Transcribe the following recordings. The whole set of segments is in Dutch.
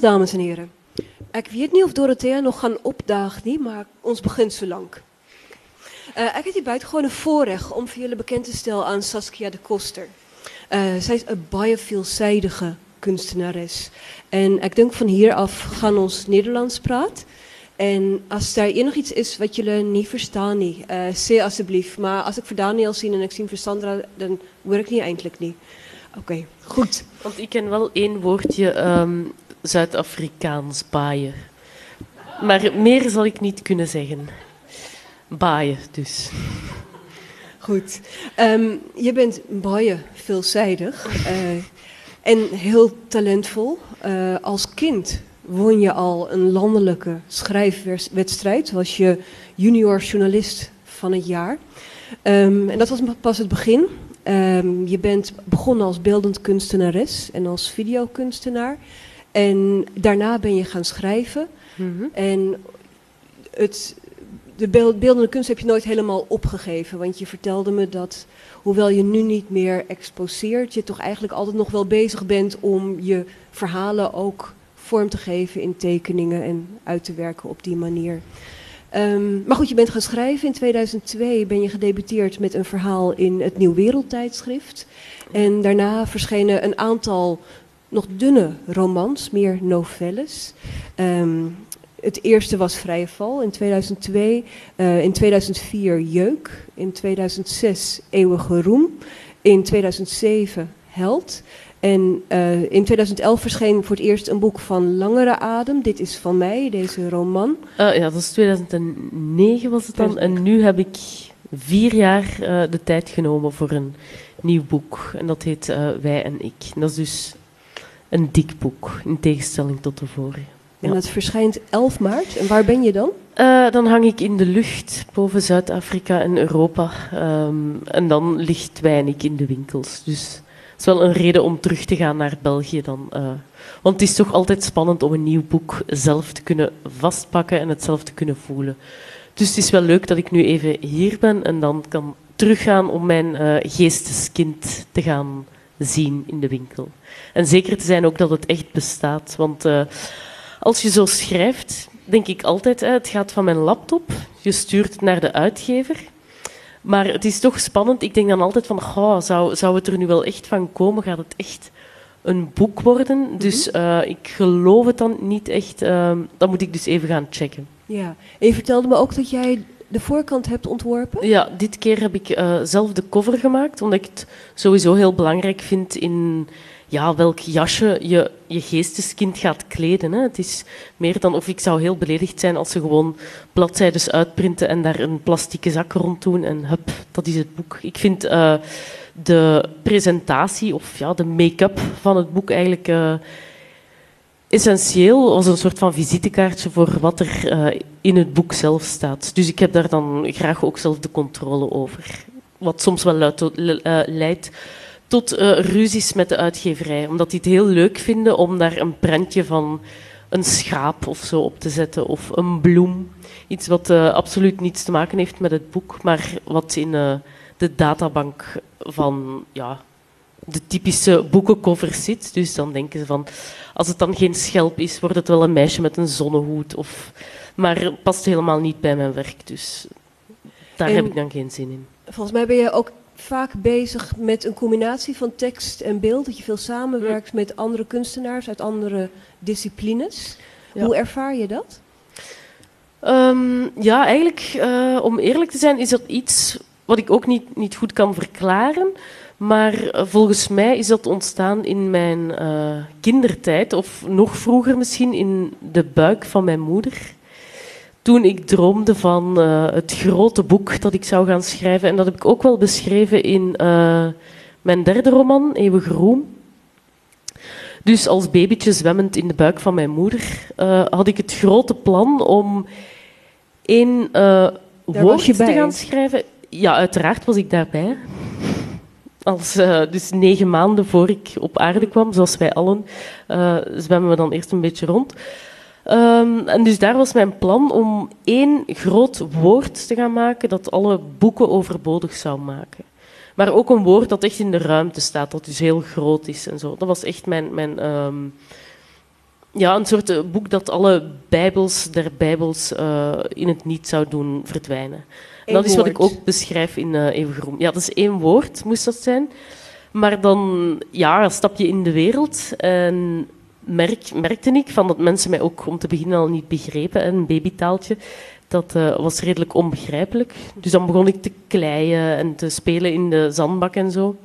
dames en heren. Ik weet niet of Dorothea nog gaan opdagen, maar ons begint zo lang. Ek het hier buitengewoon een voorrecht om voor jullie bekend te stellen aan Saskia de Koster. Uh, zij is een baie veelzijdige kunstenares. En ik denk van hier af gaan ons Nederlands praten. En als daar enig iets is wat jullie niet verstaan, nie, uh, sê alsjeblieft. Maar als ik voor Daniel zie en ik zie voor Sandra, dan hoor ik niet eindelijk niet. Oké, goed. Want ik ken wel één woordje um, Zuid-Afrikaans, baaien. Maar meer zal ik niet kunnen zeggen. Baaien dus. Goed. Um, je bent baie veelzijdig uh, en heel talentvol. Uh, als kind won je al een landelijke schrijfwedstrijd. Was je junior journalist van het jaar. Um, en dat was pas het begin. Um, je bent begonnen als beeldend kunstenares en als videokunstenaar. En daarna ben je gaan schrijven. Mm -hmm. En het, de beeldende kunst heb je nooit helemaal opgegeven. Want je vertelde me dat, hoewel je nu niet meer exposeert, je toch eigenlijk altijd nog wel bezig bent om je verhalen ook vorm te geven in tekeningen en uit te werken op die manier. Um, maar goed, je bent gaan schrijven. In 2002 ben je gedebuteerd met een verhaal in het Nieuw Wereldtijdschrift. En daarna verschenen een aantal nog dunne romans, meer novelles. Um, het eerste was Vrije Val in 2002, uh, in 2004 Jeuk, in 2006 Eeuwige Roem, in 2007 Held. En uh, in 2011 verscheen voor het eerst een boek van Langere Adem. Dit is van mij, deze roman. Uh, ja, dat is 2009 was het dan. En nu heb ik vier jaar uh, de tijd genomen voor een nieuw boek. En dat heet Wij en ik. En dat is dus een dik boek, in tegenstelling tot de vorige. En dat verschijnt 11 maart. En waar ben je dan? Uh, dan hang ik in de lucht boven Zuid-Afrika en Europa. Um, en dan ligt ik in de winkels. Dus het is wel een reden om terug te gaan naar België dan. Uh, want het is toch altijd spannend om een nieuw boek zelf te kunnen vastpakken en het zelf te kunnen voelen. Dus het is wel leuk dat ik nu even hier ben en dan kan teruggaan om mijn uh, geesteskind te gaan zien in de winkel. En zeker te zijn ook dat het echt bestaat. Want uh, als je zo schrijft, denk ik altijd, hè, het gaat van mijn laptop, je stuurt het naar de uitgever. Maar het is toch spannend. Ik denk dan altijd van, oh, zou, zou het er nu wel echt van komen? Gaat het echt een boek worden? Dus uh, ik geloof het dan niet echt. Uh, dat moet ik dus even gaan checken. Ja, en je vertelde me ook dat jij de voorkant hebt ontworpen? Ja, dit keer heb ik uh, zelf de cover gemaakt, omdat ik het sowieso heel belangrijk vind in ja, welk jasje je je geesteskind gaat kleden. Hè. Het is meer dan of ik zou heel beledigd zijn als ze gewoon bladzijdes uitprinten en daar een plastieke zak rond doen en hup, dat is het boek. Ik vind uh, de presentatie of ja, de make-up van het boek eigenlijk uh, essentieel als een soort van visitekaartje voor wat er uh, in het boek zelf staat. Dus ik heb daar dan graag ook zelf de controle over. Wat soms wel luid, leidt tot uh, ruzies met de uitgeverij. Omdat die het heel leuk vinden om daar een prentje van een schaap of zo op te zetten. Of een bloem. Iets wat absoluut niets te maken heeft met het boek, maar wat in de databank van ja, de typische boekencovers zit. Dus dan denken ze van, als het dan geen schelp is, wordt het wel een meisje met een zonnehoed. Of, maar het past helemaal niet bij mijn werk, dus daar en heb ik dan geen zin in. Volgens mij ben je ook vaak bezig met een combinatie van tekst en beeld. Dat je veel samenwerkt met andere kunstenaars uit andere disciplines. Ja. Hoe ervaar je dat? Um, ja, eigenlijk, uh, om eerlijk te zijn, is dat iets wat ik ook niet, niet goed kan verklaren. Maar uh, volgens mij is dat ontstaan in mijn uh, kindertijd, of nog vroeger misschien, in de buik van mijn moeder toen ik droomde van uh, het grote boek dat ik zou gaan schrijven. En dat heb ik ook wel beschreven in uh, mijn derde roman, Eeuwige Roem. Dus als babytje zwemmend in de buik van mijn moeder had ik het grote plan om één woord te gaan schrijven. Ja, uiteraard was ik daarbij. Als, dus negen maanden voor ik op aarde kwam, zoals wij allen, zwemmen we dan eerst een beetje rond. Um, en dus daar was mijn plan om één groot woord te gaan maken dat alle boeken overbodig zou maken. Maar ook een woord dat echt in de ruimte staat, dat dus heel groot is en zo. Dat was echt mijn, mijn, um, ja, een soort eh, boek dat alle bijbels der bijbels eh, in het niet zou doen verdwijnen. Dat is wat ik ook beschrijf in uh, Eeuwige Roem. Ja, dat is één woord, moest dat zijn. Maar dan ja, stap je in de wereld en merk, merkte ik van dat mensen mij ook om te beginnen al niet begrepen. Een babytaaltje, dat uh, was redelijk onbegrijpelijk. Dus dan begon ik te kleien en te spelen in de zandbak en zo.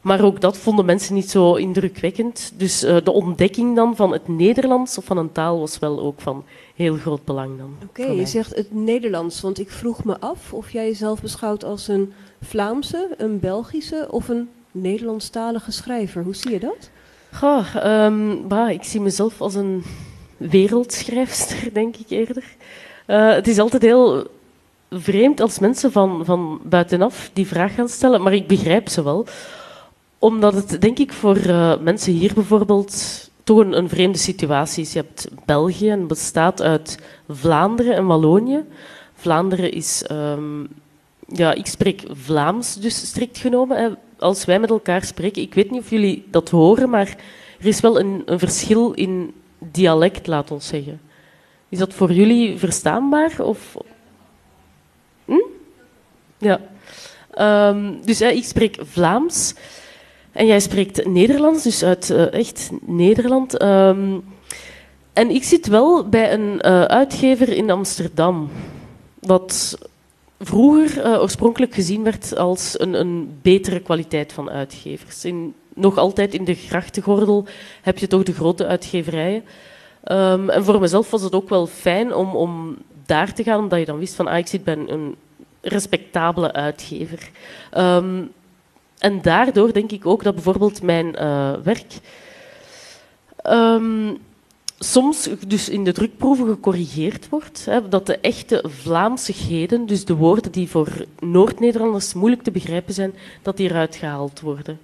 Maar ook dat vonden mensen niet zo indrukwekkend. Dus uh, de ontdekking dan van het Nederlands of van een taal was wel ook van heel groot belang dan. Oké, okay, je zegt het Nederlands, want ik vroeg me af of jij jezelf beschouwt als een Vlaamse, een Belgische of een Nederlandstalige schrijver. Hoe zie je dat? Goh, um, bah, ik zie mezelf als een wereldschrijfster, denk ik eerder. Uh, het is altijd heel vreemd als mensen van, van buitenaf die vraag gaan stellen, maar ik begrijp ze wel omdat het, denk ik, voor uh, mensen hier bijvoorbeeld toch een, vreemde situatie is. Je hebt België en bestaat uit Vlaanderen en Wallonië. Vlaanderen is... Um, ja, ik spreek Vlaams, dus strikt genomen. Hè. Als wij met elkaar spreken, ik weet niet of jullie dat horen, maar er is wel een, een verschil in dialect, laat ons zeggen. Is dat voor jullie verstaanbaar? Of... Hm? Ja. Um, dus ik spreek Vlaams. En jij spreekt Nederlands, dus uit uh, echt Nederland. Um, en ik zit wel bij een uh, uitgever in Amsterdam, wat vroeger uh, oorspronkelijk gezien werd als een, een, betere kwaliteit van uitgevers. In, nog altijd in de grachtengordel heb je toch de grote uitgeverijen. Um, en voor mezelf was het ook wel fijn om, om daar te gaan, omdat je dan wist van ah, ik zit bij een, een respectabele uitgever. Um, en daardoor denk ik ook dat bijvoorbeeld mijn uh, werk um, soms dus in de drukproeven gecorrigeerd wordt. Hè, dat de echte Vlaamsigheden, dus de woorden die voor Noord-Nederlanders moeilijk te begrijpen zijn, dat die eruit gehaald worden.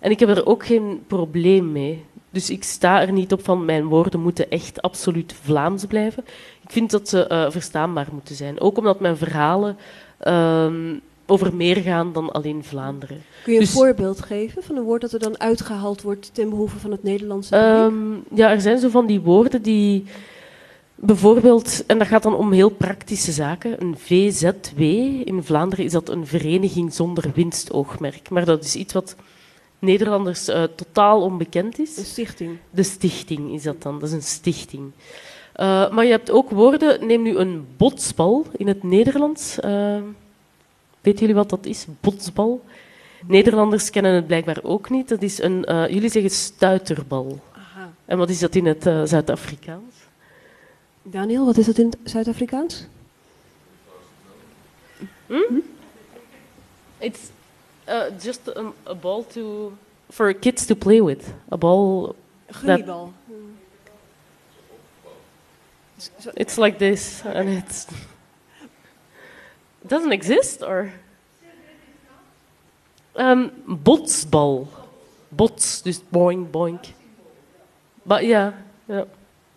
En ik heb er ook geen probleem mee. Dus ik sta er niet op van mijn woorden moeten echt absoluut Vlaams blijven. Ik vind dat ze uh, verstaanbaar moeten zijn. Ook omdat mijn verhalen um, over meer gaan dan alleen Vlaanderen. Kun je een dus, voorbeeld geven van een woord dat er dan uitgehaald wordt ten behoeve van het Nederlandse um, Ja, er zijn zo van die woorden die bijvoorbeeld, en dat gaat dan om heel praktische zaken, een VZW, in Vlaanderen is dat een vereniging zonder winstoogmerk, maar dat is iets wat Nederlanders uh, totaal onbekend is. Een stichting. De stichting is dat dan, dat is een stichting. Uh, maar je hebt ook woorden, neem nu een botsbal in het Nederlands. Uh, Weten jullie wat dat is? Botsbal? Nederlanders kennen het blijkbaar ook niet. Dat is een, uh, jullie zeggen stuiterbal. Aha. En wat is dat in het uh, Zuid-Afrikaans? Daniel, wat is dat in het Zuid-Afrikaans? Hm? It's uh, just a, a, ball to for kids to play with. A ball. Gummibal. It's like this, and it's. Doesn't exist, or? Um, botsbal. Bots, dus boing, boink. Maar ja, ja.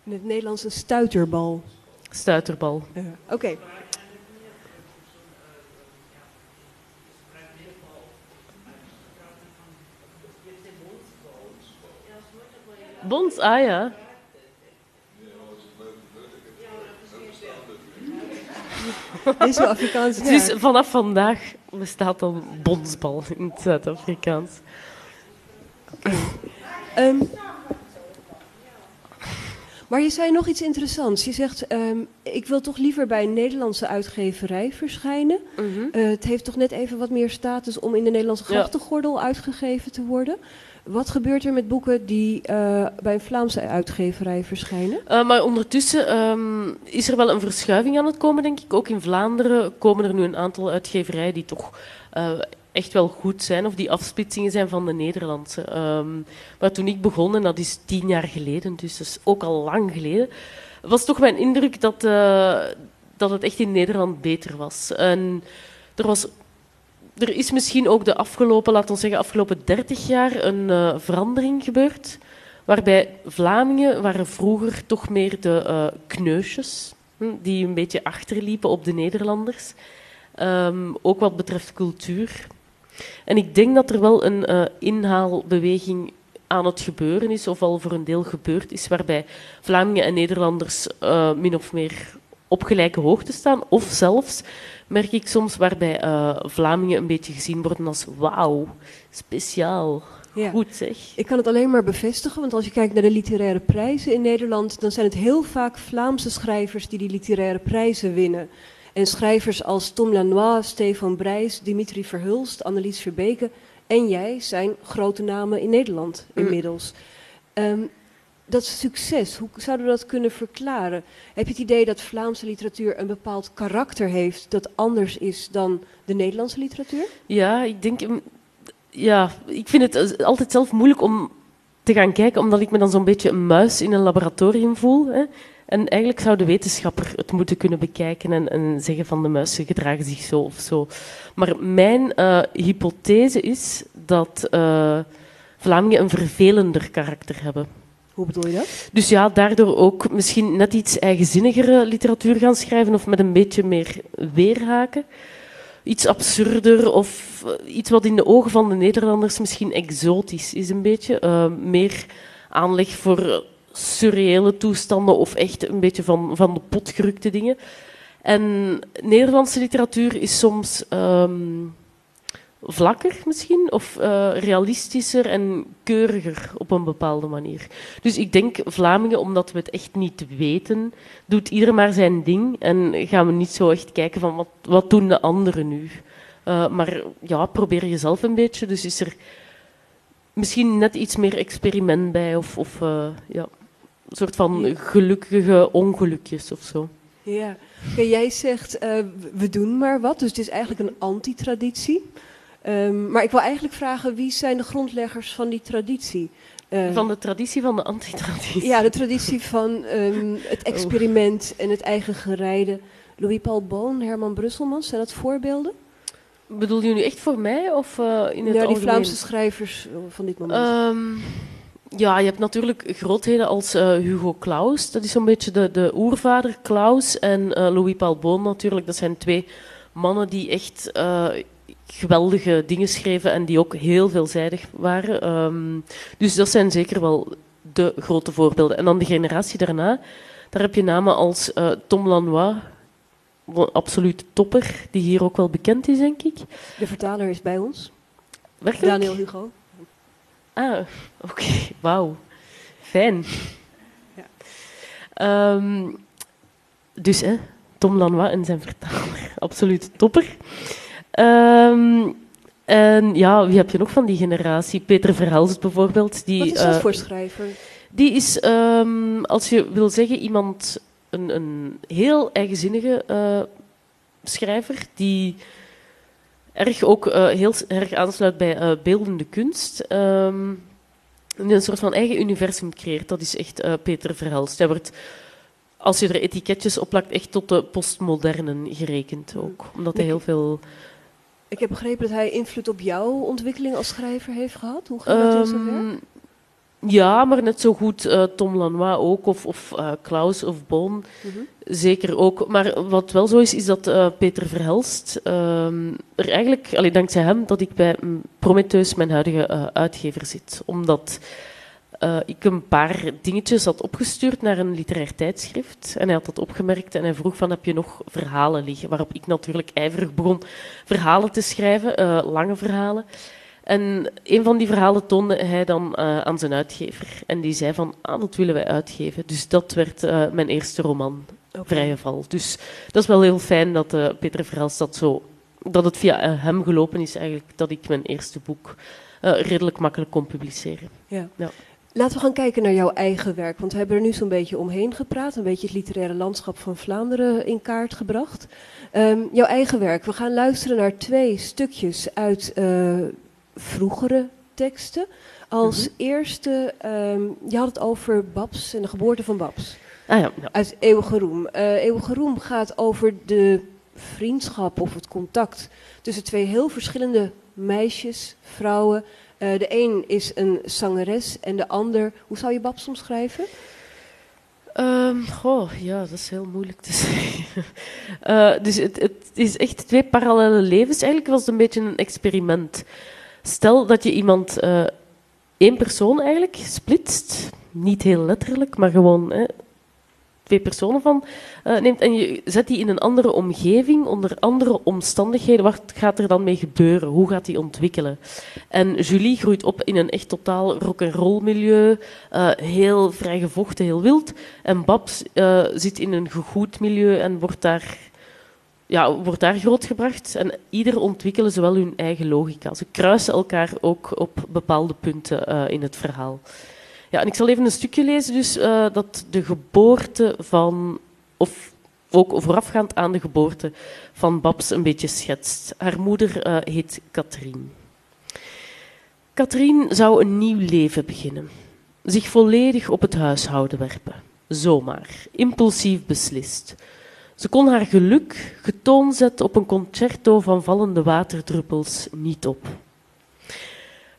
In het Nederlands een stuiterbal. Stuiterbal. Ja. Oké. Okay. Bons, ah ja. Deze Afrikaans. Dus vanaf vandaag bestaat al bonsbal in het Zuid-Afrikaans. Um, maar je zei nog iets interessants. Je zegt, um, ik wil toch liever bij een Nederlandse uitgeverij verschijnen. -huh. uh, het heeft toch net even wat meer status om in de Nederlandse grachtengordel ja. uitgegeven te worden. Wat gebeurt er met boeken die uh, bij een Vlaamse uitgeverij verschijnen? Uh, maar ondertussen um, is er wel een verschuiving aan het komen, denk ik. Ook in Vlaanderen komen er nu een aantal uitgeverijen die toch uh, echt wel goed zijn, of die afsplitsingen zijn van de Nederlandse. Um, maar toen ik begon, en dat is tien jaar geleden, dus dat is ook al lang geleden, was toch mijn indruk dat, dat het echt in Nederland beter was. En er was er is misschien ook de afgelopen, laten we zeggen, afgelopen 30 jaar een uh, verandering gebeurd. Waarbij Vlamingen waren vroeger toch meer de uh, kneusjes, hm, die een beetje achterliepen op de Nederlanders. Um, ook wat betreft cultuur. En ik denk dat er wel een uh, inhaalbeweging aan het gebeuren is, of al voor een deel gebeurd is, waarbij Vlamingen en Nederlanders min of meer op gelijke hoogte staan, of zelfs merk ik soms waarbij uh, Vlamingen een beetje gezien worden als wauw, speciaal. Ja. Goed zeg. Ik kan het alleen maar bevestigen, want als je kijkt naar de literaire prijzen in Nederland, dan zijn het heel vaak Vlaamse schrijvers die die literaire prijzen winnen. En schrijvers als Tom Lanois, Stefan Brijs, Dimitri Verhulst, Annelies Verbeke en jij zijn grote namen in Nederland mm. inmiddels. Um, dat succes, hoe zouden we dat kunnen verklaren? Heb je het idee dat Vlaamse literatuur een bepaald karakter heeft dat anders is dan de Nederlandse literatuur? Ja, ik denk. Mm, ja, ik vind het altijd zelf moeilijk om te gaan kijken, omdat ik me dan zo'n beetje een muis in een laboratorium voel. Hè. En eigenlijk zou de wetenschapper het moeten kunnen bekijken en, en zeggen van de muizen gedragen zich zo of zo. Maar mijn uh, hypothese is dat uh, Vlamingen een vervelender karakter hebben. Hoe bedoel je dat? Dus ja, daardoor ook misschien net iets eigenzinnigere literatuur gaan schrijven of met een beetje meer weerhaken. Iets absurder of eh, iets wat in de ogen van de Nederlanders misschien exotisch is, een beetje. Uh, meer aanleg voor surreële toestanden of echt een beetje van, van de pot gerukte dingen. En Nederlandse literatuur is soms um, vlakker misschien, of uh, realistischer en keuriger op een bepaalde manier. Dus ik denk Vlamingen, omdat we het echt niet weten, doet ieder maar zijn ding en gaan we niet zo echt kijken van wat, wat doen de anderen nu. Uh, maar ja, probeer jezelf een beetje. Dus is er misschien net iets meer experiment bij of, of uh, ja een soort van gelukkige ongelukjes of zo. Ja, jij zegt we doen maar wat, dus het is eigenlijk een antitraditie. Um, maar ik wil eigenlijk vragen, wie zijn de grondleggers van die traditie? Uh, van de traditie van de antitraditie? Ja, de traditie van um, het experiment en het eigen gerijden. Louis-Paul Boon, Herman Brusselmans, zijn dat voorbeelden? Bedoel je nu echt voor mij of uh, in het Ja, die Vlaamse schrijvers van dit moment. Um, ja, je hebt natuurlijk grootheden als uh, Hugo Claus. Dat is zo'n beetje de, de oervader Claus. En uh, Louis Paul Boon natuurlijk. Dat zijn twee mannen die echt geweldige dingen schreven en die ook heel veelzijdig waren. Um, dus dat zijn zeker wel de grote voorbeelden. En dan de generatie daarna, daar heb je namen als Tom Lanois, absoluut topper, die hier ook wel bekend is, denk ik. De vertaler is bij ons. Werkelijk? Daniel Hugo. Ah, oké. Wauw. Fijn. Ja. Um, dus, hè, Tom Lanois en zijn vertaler. Absoluut topper. Um, en ja, wie heb je nog van die generatie? Peter Verhelst bijvoorbeeld. Die, Wat is dat uh, voor schrijver? Die is, um, als je wil zeggen, iemand, een, een heel eigenzinnige uh, schrijver, die erg ook uh, heel erg aansluit bij beeldende kunst. Um, een soort van eigen universum creëert. Dat is echt Peter Verhelst. Hij wordt, als je er etiketjes op plakt, echt tot de postmodernen gerekend ook. Omdat hij heel veel... Ik heb begrepen dat hij invloed op jouw ontwikkeling als schrijver heeft gehad. Hoe gaat dat um, in zijn werk? Ja, maar net zo goed uh, Tom Lanois ook, of, of uh, Klaus of Boon. Mm -hmm. Zeker ook. Maar wat wel zo is, is dat uh, Peter Verhelst um, er eigenlijk, allee, dankzij hem, dat ik bij Prometheus, mijn huidige uitgever, zit. Omdat ik een paar dingetjes had opgestuurd naar een literair tijdschrift. En hij had dat opgemerkt en hij vroeg van, heb je nog verhalen liggen? Waarop ik natuurlijk ijverig begon verhalen te schrijven, lange verhalen. En een van die verhalen toonde hij dan uh, aan zijn uitgever. En die zei van, ah, dat willen wij uitgeven. Dus dat werd uh, mijn eerste roman, okay. Vrije Val. Dus dat is wel heel fijn dat uh, Peter Verhels dat zo... Dat het via hem gelopen is eigenlijk, dat ik mijn eerste boek redelijk makkelijk kon publiceren. Ja. ja. Laten we gaan kijken naar jouw eigen werk. Want we hebben er nu zo'n beetje omheen gepraat. Een beetje het literaire landschap van Vlaanderen in kaart gebracht. Um, jouw eigen werk. We gaan luisteren naar twee stukjes uit vroegere teksten. Als mm -hmm. eerste, um, je had het over Babs en de geboorte van Babs. Ah, ja, ja. Uit Eeuwige Roem. Uh, Eeuwige Roem gaat over de vriendschap of het contact tussen twee heel verschillende meisjes, vrouwen. Uh, de een is een zangeres en de ander, hoe zou je Babs omschrijven? Um, goh, ja, dat is heel moeilijk te zeggen. Uh, dus het, het, is echt twee parallele levens. Eigenlijk was het een beetje een experiment. Stel dat je iemand uh, één persoon eigenlijk splitst, niet heel letterlijk, maar gewoon hè, twee personen van uh, neemt en je zet die in een andere omgeving, onder andere omstandigheden. Wat gaat er dan mee gebeuren? Hoe gaat die ontwikkelen? En Julie groeit op in een echt totaal rock'n'roll milieu, uh, heel vrijgevochten, heel wild. En Babs uh, zit in een gegoed milieu en wordt daar, ja, wordt daar grootgebracht. En ieder ontwikkelen ze wel hun eigen logica. Ze kruisen elkaar ook op bepaalde punten in het verhaal. Ja, en ik zal even een stukje lezen, dus uh, dat de geboorte van, of ook voorafgaand aan de geboorte van Babs een beetje schetst. Haar moeder uh, heet Katrien. Katrien zou een nieuw leven beginnen, zich volledig op het huishouden werpen. Zomaar, impulsief beslist. Ze kon haar geluk, getoond zetten op een concerto van vallende waterdruppels, niet op.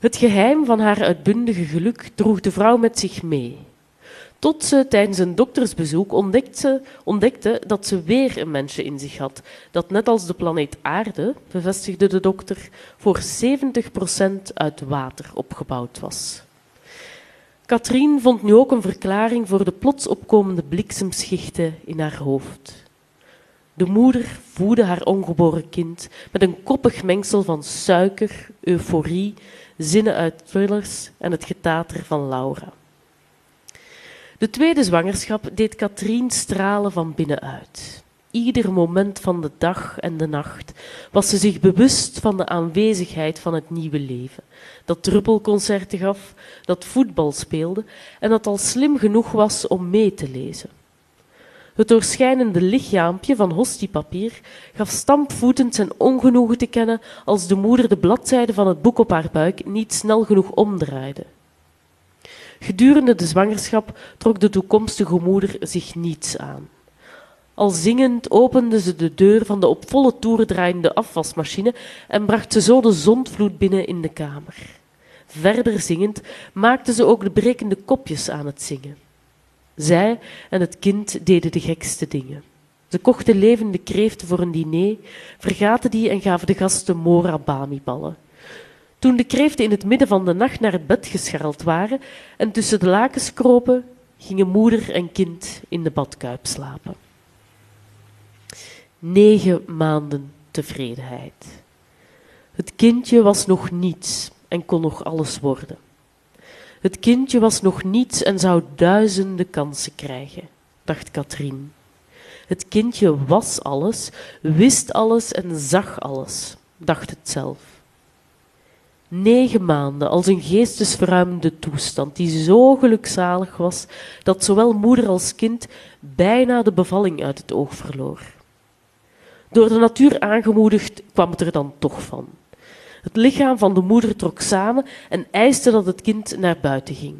Het geheim van haar uitbundige geluk droeg de vrouw met zich mee. Tot ze tijdens een doktersbezoek ontdekte, ontdekte dat ze weer een mensje in zich had, dat net als de planeet Aarde, bevestigde de dokter, voor 70% uit water opgebouwd was. Katrien vond nu ook een verklaring voor de plots opkomende bliksemschichten in haar hoofd. De moeder voedde haar ongeboren kind met een koppig mengsel van suiker, euforie zinnen uit thrillers en het getater van Laura. De tweede zwangerschap deed Katrien stralen van binnenuit. Ieder moment van de dag en de nacht was ze zich bewust van de aanwezigheid van het nieuwe leven, dat druppelconcerten gaf, dat voetbal speelde en dat al slim genoeg was om mee te lezen. Het doorschijnende lichaampje van hostiepapier gaf stampvoetend zijn ongenoegen te kennen als de moeder de bladzijde van het boek op haar buik niet snel genoeg omdraaide. Gedurende de zwangerschap trok de toekomstige moeder zich niets aan. Al zingend opende ze de deur van de op volle toer draaiende afwasmachine en bracht ze zo de zondvloed binnen in de kamer. Verder zingend maakte ze ook de brekende kopjes aan het zingen. Zij en het kind deden de gekste dingen. Ze kochten levende kreeften voor een diner, vergaten die en gaven de gasten morabami-ballen. Toen de kreeften in het midden van de nacht naar het bed gescharreld waren en tussen de lakens kropen, gingen moeder en kind in de badkuip slapen. Negen maanden tevredenheid. Het kindje was nog niets en kon nog alles worden. Het kindje was nog niets en zou duizenden kansen krijgen, dacht Katrien. Het kindje was alles, wist alles en zag alles, dacht het zelf. Negen maanden als een geestesverruimende toestand die zo gelukzalig was dat zowel moeder als kind bijna de bevalling uit het oog verloor. Door de natuur aangemoedigd kwam het er dan toch van. Het lichaam van de moeder trok samen en eiste dat het kind naar buiten ging.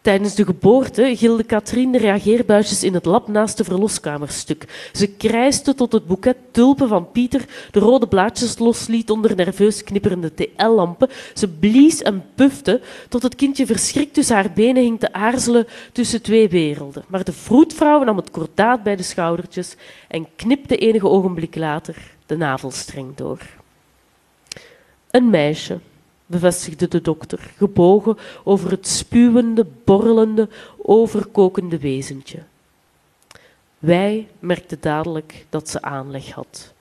Tijdens de geboorte gilde Katrien de reageerbuisjes in het lab naast de verloskamer stuk. Ze krijste tot het boeket tulpen van Pieter de rode blaadjes losliet onder nerveus knipperende TL-lampen. Ze blies en pufte tot het kindje verschrikt tussen haar benen hing te aarzelen tussen twee werelden. Maar de vroedvrouw nam het kordaat bij de schoudertjes en knipte enige ogenblik later de navelstreng door. Een meisje, bevestigde de dokter, gebogen over het spuwende, borrelende, overkokende wezentje. Wij merkten dadelijk dat ze aanleg had.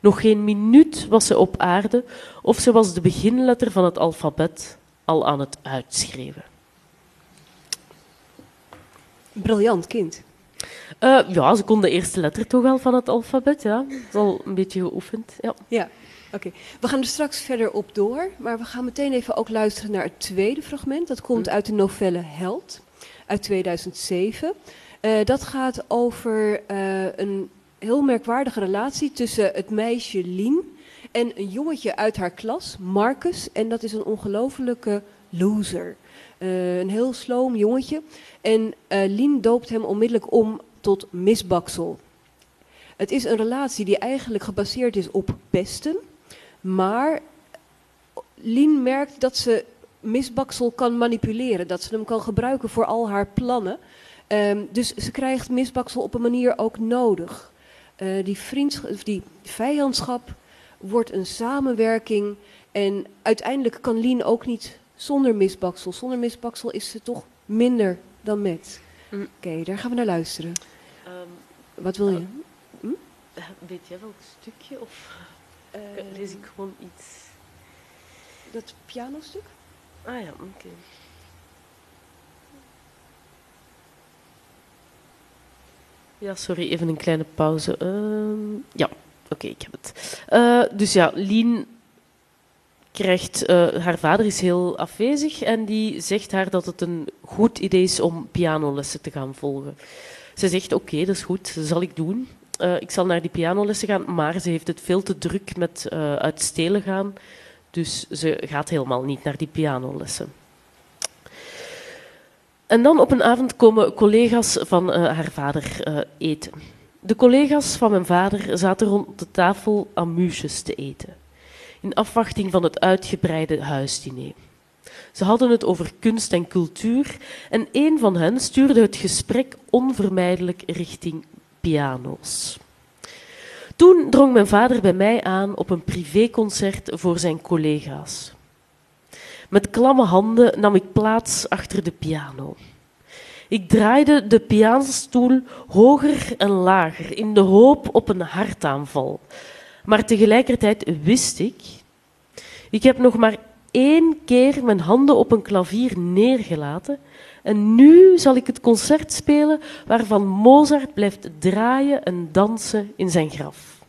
Nog geen minuut was ze op aarde of ze was de beginletter van het alfabet al aan het uitschreeuwen. Briljant kind. Uh, ja, ze kon de eerste letter toch wel van het alfabet, ja. Dat is al een beetje geoefend, ja. Ja, Oké, we gaan er straks verder op door, maar we gaan meteen even ook luisteren naar het tweede fragment. Dat komt uit de novelle Held uit 2007. Uh, eh, dat gaat over uh, een heel merkwaardige relatie tussen het meisje Lien en een jongetje uit haar klas, Marcus. En dat is een ongelofelijke loser. Uh, een heel sloom jongetje. En Lien doopt hem onmiddellijk om tot misbaksel. Het is een relatie die eigenlijk gebaseerd is op pesten. Maar Lien merkt dat ze misbaksel kan manipuleren, dat ze hem kan gebruiken voor al haar plannen. Um, dus ze krijgt misbaksel op een manier ook nodig. Uh, die, vriendschap, die vijandschap wordt een samenwerking en uiteindelijk kan Lien ook niet zonder misbaksel. Zonder misbaksel is ze toch minder dan met. Mm. Oké, daar gaan we naar luisteren. Wat wil je? weet jij welk stukje of Eh, lees ik gewoon iets? dat pianostuk? Ah ja, oké. Ja, sorry, even een kleine pauze. Ehm, ja, oké, ik heb het. Eh, dus ja, Lien krijgt... eh, haar vader is heel afwezig en die zegt haar dat het een goed idee is om pianolessen te gaan volgen. Ze zegt, oké, dat is goed, dat zal ik doen. Eh, ik zal naar die pianolessen gaan, maar ze heeft het veel te druk met eh uit stelen gaan. Dus ze gaat helemaal niet naar die pianolessen. En dan op een avond komen collega's van eh, haar vader eten. De collega's van mijn vader zaten rond de tafel amuses te eten, in afwachting van het uitgebreide huisdiner. Ze hadden het over kunst en cultuur en een van hen stuurde het gesprek onvermijdelijk richting piano's. Toen drong mijn vader bij mij aan op een privéconcert voor zijn collega's. Met klamme handen nam ik plaats achter de piano. Ik draaide de pianostoel hoger en lager in de hoop op een hartaanval. Maar tegelijkertijd wist ik, ik heb nog maar één keer mijn handen op een klavier neergelaten en nu zal ik het concert spelen waarvan Mozart blijft draaien en dansen in zijn graf.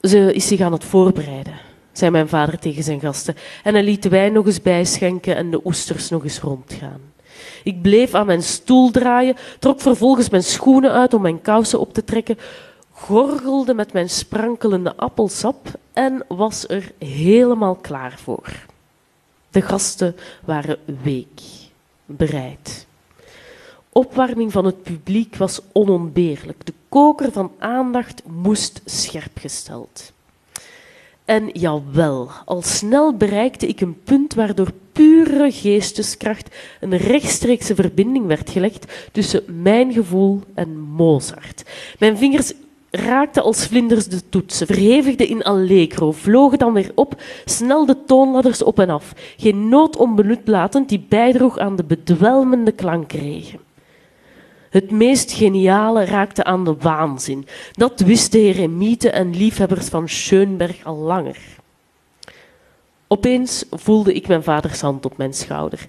Ze is zich aan het voorbereiden, zei mijn vader tegen zijn gasten, en hij liet de wijn nog eens bijschenken en de oesters nog eens rondgaan. Ik bleef aan mijn stoel draaien, trok vervolgens mijn schoenen uit om mijn kousen op te trekken, gorgelde met mijn sprankelende appelsap en was er helemaal klaar voor. De gasten waren week, bereid. Opwarming van het publiek was onontbeerlijk. De koker van aandacht moest scherp gesteld. En jawel, al snel bereikte ik een punt waardoor pure geesteskracht een rechtstreekse verbinding werd gelegd tussen mijn gevoel en Mozart. Mijn vingers raakten als vlinders de toetsen, verhevigden in allegro, vlogen dan weer op, snel de toonladders op en af, geen noot onbenut latend die bijdroeg aan de bedwelmende klankregen. Het meest geniale raakte aan de waanzin. Dat wisten heremieten en liefhebbers van Schönberg al langer. Opeens voelde ik mijn vaders hand op mijn schouder.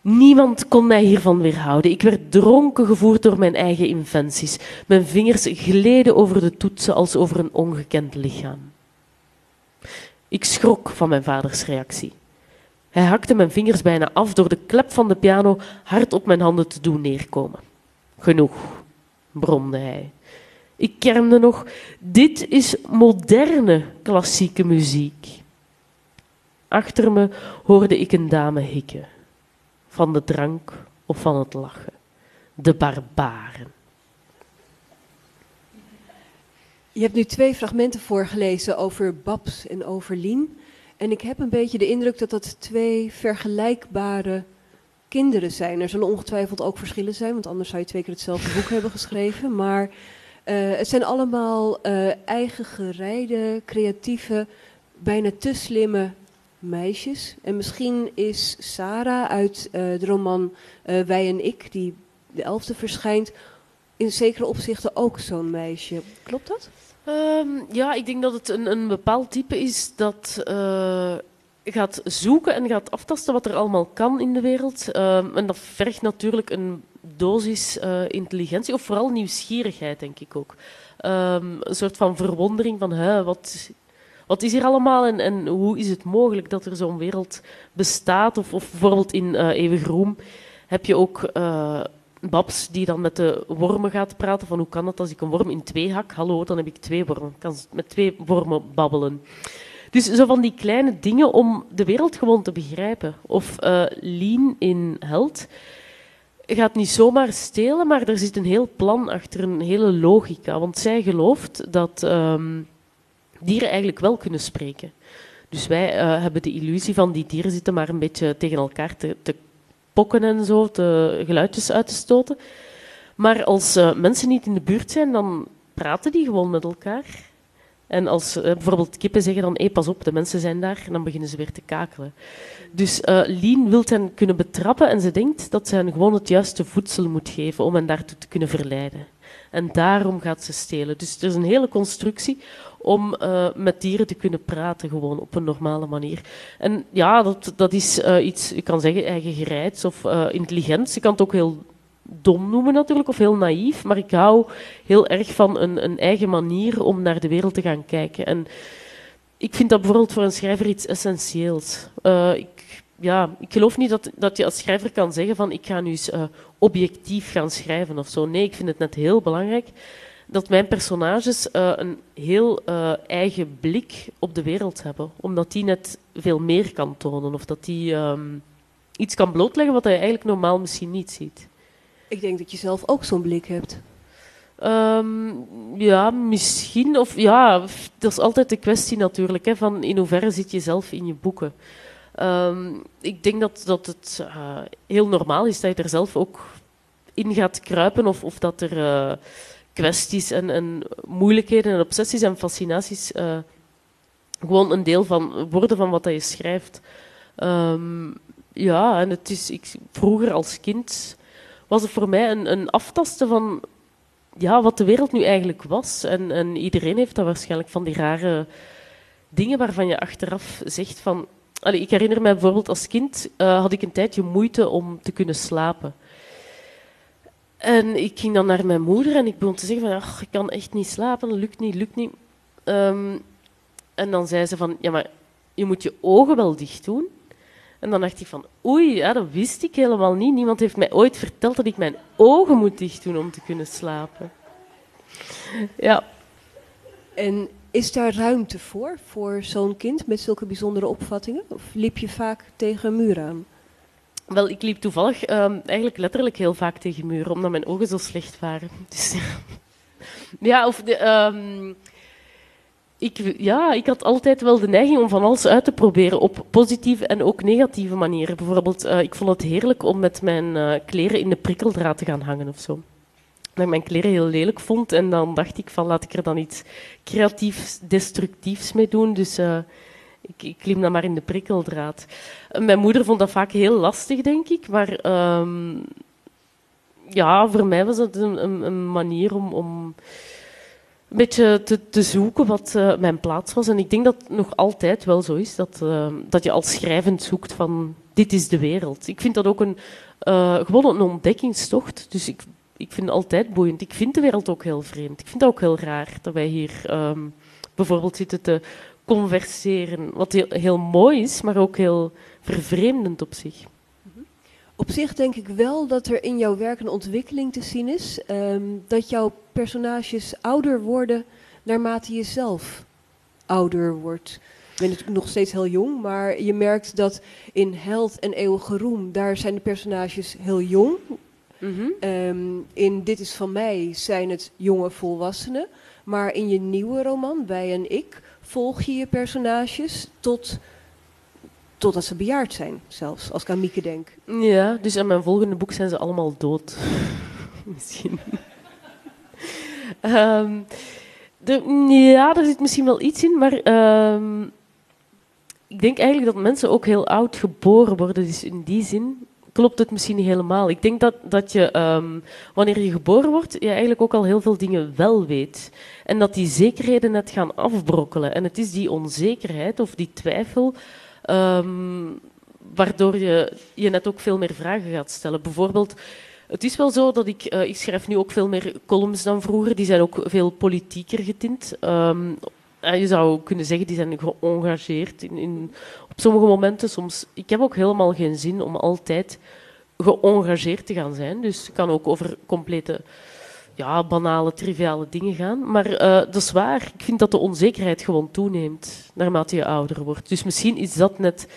Niemand kon mij hiervan weerhouden. Ik werd dronken gevoerd door mijn eigen inventies. Mijn vingers gleden over de toetsen als over een ongekend lichaam. Ik schrok van mijn vaders reactie. Hij hakte mijn vingers bijna af door de klep van de piano hard op mijn handen te doen neerkomen. Genoeg, bromde hij. Ik kermde nog, dit is moderne klassieke muziek. Achter me hoorde ik een dame hikken. Van de drank of van het lachen. De barbaren. Je hebt nu twee fragmenten voorgelezen over Babs en over Lien. En ik heb een beetje de indruk dat dat twee vergelijkbare kinderen zijn. Er zullen ongetwijfeld ook verschillen zijn, want anders zou je twee keer hetzelfde boek hebben geschreven. Maar eh, het zijn allemaal eh, eigen gereide, creatieve, bijna te slimme meisjes. En misschien is Sarah uit eh, de roman eh, Wij en ik, die de elfde verschijnt, in zekere opzichten ook zo'n meisje. Klopt dat? Ehm, ja, ik denk dat het een, een bepaald type is dat eh, gaat zoeken en gaat aftasten wat er allemaal kan in de wereld. Ehm, en dat vergt natuurlijk een dosis intelligentie, of vooral nieuwsgierigheid, denk ik ook. Ehm, een soort van verwondering van, hè, wat, wat is hier allemaal en, en hoe is het mogelijk dat er zo'n wereld bestaat? Of, of bijvoorbeeld in eh Eeuwig Roem heb je ook eh, Babs die dan met de wormen gaat praten van hoe kan het als ik een worm in twee hak? Hallo, dan heb ik twee wormen. Ik kan met twee wormen babbelen. Dus zo van die kleine dingen om de wereld gewoon te begrijpen. Of eh Lien in Held gaat niet zomaar stelen, maar er zit een heel plan achter, een hele logica. Want zij gelooft dat ehm, dieren eigenlijk wel kunnen spreken. Dus wij eh, hebben de illusie van die dieren zitten maar een beetje tegen elkaar te, te pokken en zo, te, geluidjes uit te stoten. Maar als eh, mensen niet in de buurt zijn, dan praten die gewoon met elkaar. En als uh, bijvoorbeeld kippen zeggen dan, hey, pas op, de mensen zijn daar, en dan beginnen ze weer te kakelen. Dus uh, Lien wil hen kunnen betrappen en ze denkt dat ze hen gewoon het juiste voedsel moet geven om hen daartoe te kunnen verleiden. En daarom gaat ze stelen. Dus er is een hele constructie om uh, met dieren te kunnen praten, gewoon op een normale manier. En ja, dat, dat is uh, iets, je kan zeggen, eigen gereid of uh, intelligent. Je kan het ook heel dom noemen natuurlijk, of heel naïef, maar ik hou heel erg van een, een eigen manier om naar de wereld te gaan kijken. En ik vind dat bijvoorbeeld voor een schrijver iets essentieels. ik, ja, ik geloof niet dat, dat je als schrijver kan zeggen van ik ga nu eens objectief gaan schrijven of zo. Nee, ik vind het net heel belangrijk dat mijn personages uh, een heel uh, eigen blik op de wereld hebben. Omdat die net veel meer kan tonen. Of dat die um, iets kan blootleggen wat je eigenlijk normaal misschien niet ziet. Ik denk dat je zelf ook zo'n blik hebt. Um, ja, misschien. Of ja, dat is altijd de kwestie natuurlijk. Hè, van in hoeverre zit je zelf in je boeken. Um, ik denk dat, dat het uh, heel normaal is dat je er zelf ook in gaat kruipen. Of, of dat er kwesties en, en, moeilijkheden en obsessies en fascinaties uh, gewoon een deel van worden van wat je schrijft. Um, ja, en het is, ik, vroeger als kind was het voor mij een, een aftasten van ja, wat de wereld nu eigenlijk was. En, en iedereen heeft dat waarschijnlijk van die rare dingen waarvan je achteraf zegt van... Ik herinner me bijvoorbeeld als kind uh, had ik een tijdje moeite om te kunnen slapen. En ik ging dan naar mijn moeder en ik begon te zeggen van, ach, ik kan echt niet slapen, lukt niet, lukt niet. Um, en dan zei ze van, ja, maar je moet je ogen wel dicht doen. En dan dacht ik van, oei, ja, dat wist ik helemaal niet. Niemand heeft mij ooit verteld dat ik mijn ogen moet dicht doen om te kunnen slapen. Ja. En is daar ruimte voor, voor zo'n kind met zulke bijzondere opvattingen? Of liep je vaak tegen een muur aan? Wel, ik liep toevallig um, eigenlijk letterlijk heel vaak tegen muren, omdat mijn ogen zo slecht waren. Dus, ja, of de, um, ik, ja, ik had altijd wel de neiging om van alles uit te proberen op positieve en ook negatieve manieren. Bijvoorbeeld, uh, ik vond het heerlijk om met mijn uh, kleren in de prikkeldraad te gaan hangen of zo. Dat ik mijn kleren heel lelijk vond en dan dacht ik van laat ik er dan iets creatiefs, destructiefs mee doen. Dus uh, ik, klim dan maar in de prikkeldraad. Mijn moeder vond dat vaak heel lastig, denk ik. Maar um, ja, voor mij was het een, een, een manier om, om, een beetje te, zoeken wat uh, mijn plaats was. En ik denk dat het nog altijd wel zo is, dat, uh, dat je als schrijvend zoekt van dit is de wereld. Ik vind dat ook een, uh, gewoon een ontdekkingstocht. Dus ik, ik vind het altijd boeiend. Ik vind de wereld ook heel vreemd. Ik vind het ook heel raar dat wij hier um, bijvoorbeeld zitten te converseren. Wat heel, heel mooi is, maar ook heel vervreemdend op zich. Op zich denk ik wel dat er in jouw werk een ontwikkeling te zien is. Um, dat jouw personages ouder worden naarmate je zelf ouder wordt. Ik ben natuurlijk nog steeds heel jong, maar je merkt dat in Held en Eeuwige Roem, daar zijn de personages heel jong. Mm -hmm. um, in Dit is van mij zijn het jonge volwassenen. Maar in je nieuwe roman, Wij en Ik, volg je je personages tot, totdat ze bejaard zijn, zelfs, als ik aan Mieke denk. Ja, dus in mijn volgende boek zijn ze allemaal dood. misschien. de, ja, er zit misschien wel iets in, maar um, ik denk eigenlijk dat mensen ook heel oud geboren worden. Dus in die zin klopt het misschien niet helemaal. Ik denk dat, dat je, um, wanneer je geboren wordt, je eigenlijk ook al heel veel dingen wel weet. En dat die zekerheden net gaan afbrokkelen. En het is die onzekerheid of die twijfel um, waardoor je je net ook veel meer vragen gaat stellen. Bijvoorbeeld, het is wel zo dat ik, uh, ik schrijf nu ook veel meer columns dan vroeger. Die zijn ook veel politieker getint. Um, je zou kunnen zeggen, die zijn geëngageerd in, in, op sommige momenten. Soms, ik heb ook helemaal geen zin om altijd geëngageerd te gaan zijn. Dus het kan ook over complete ja, banale, triviale dingen gaan. Maar uh, dat is waar. Ik vind dat de onzekerheid gewoon toeneemt naarmate je ouder wordt. Dus misschien is dat net...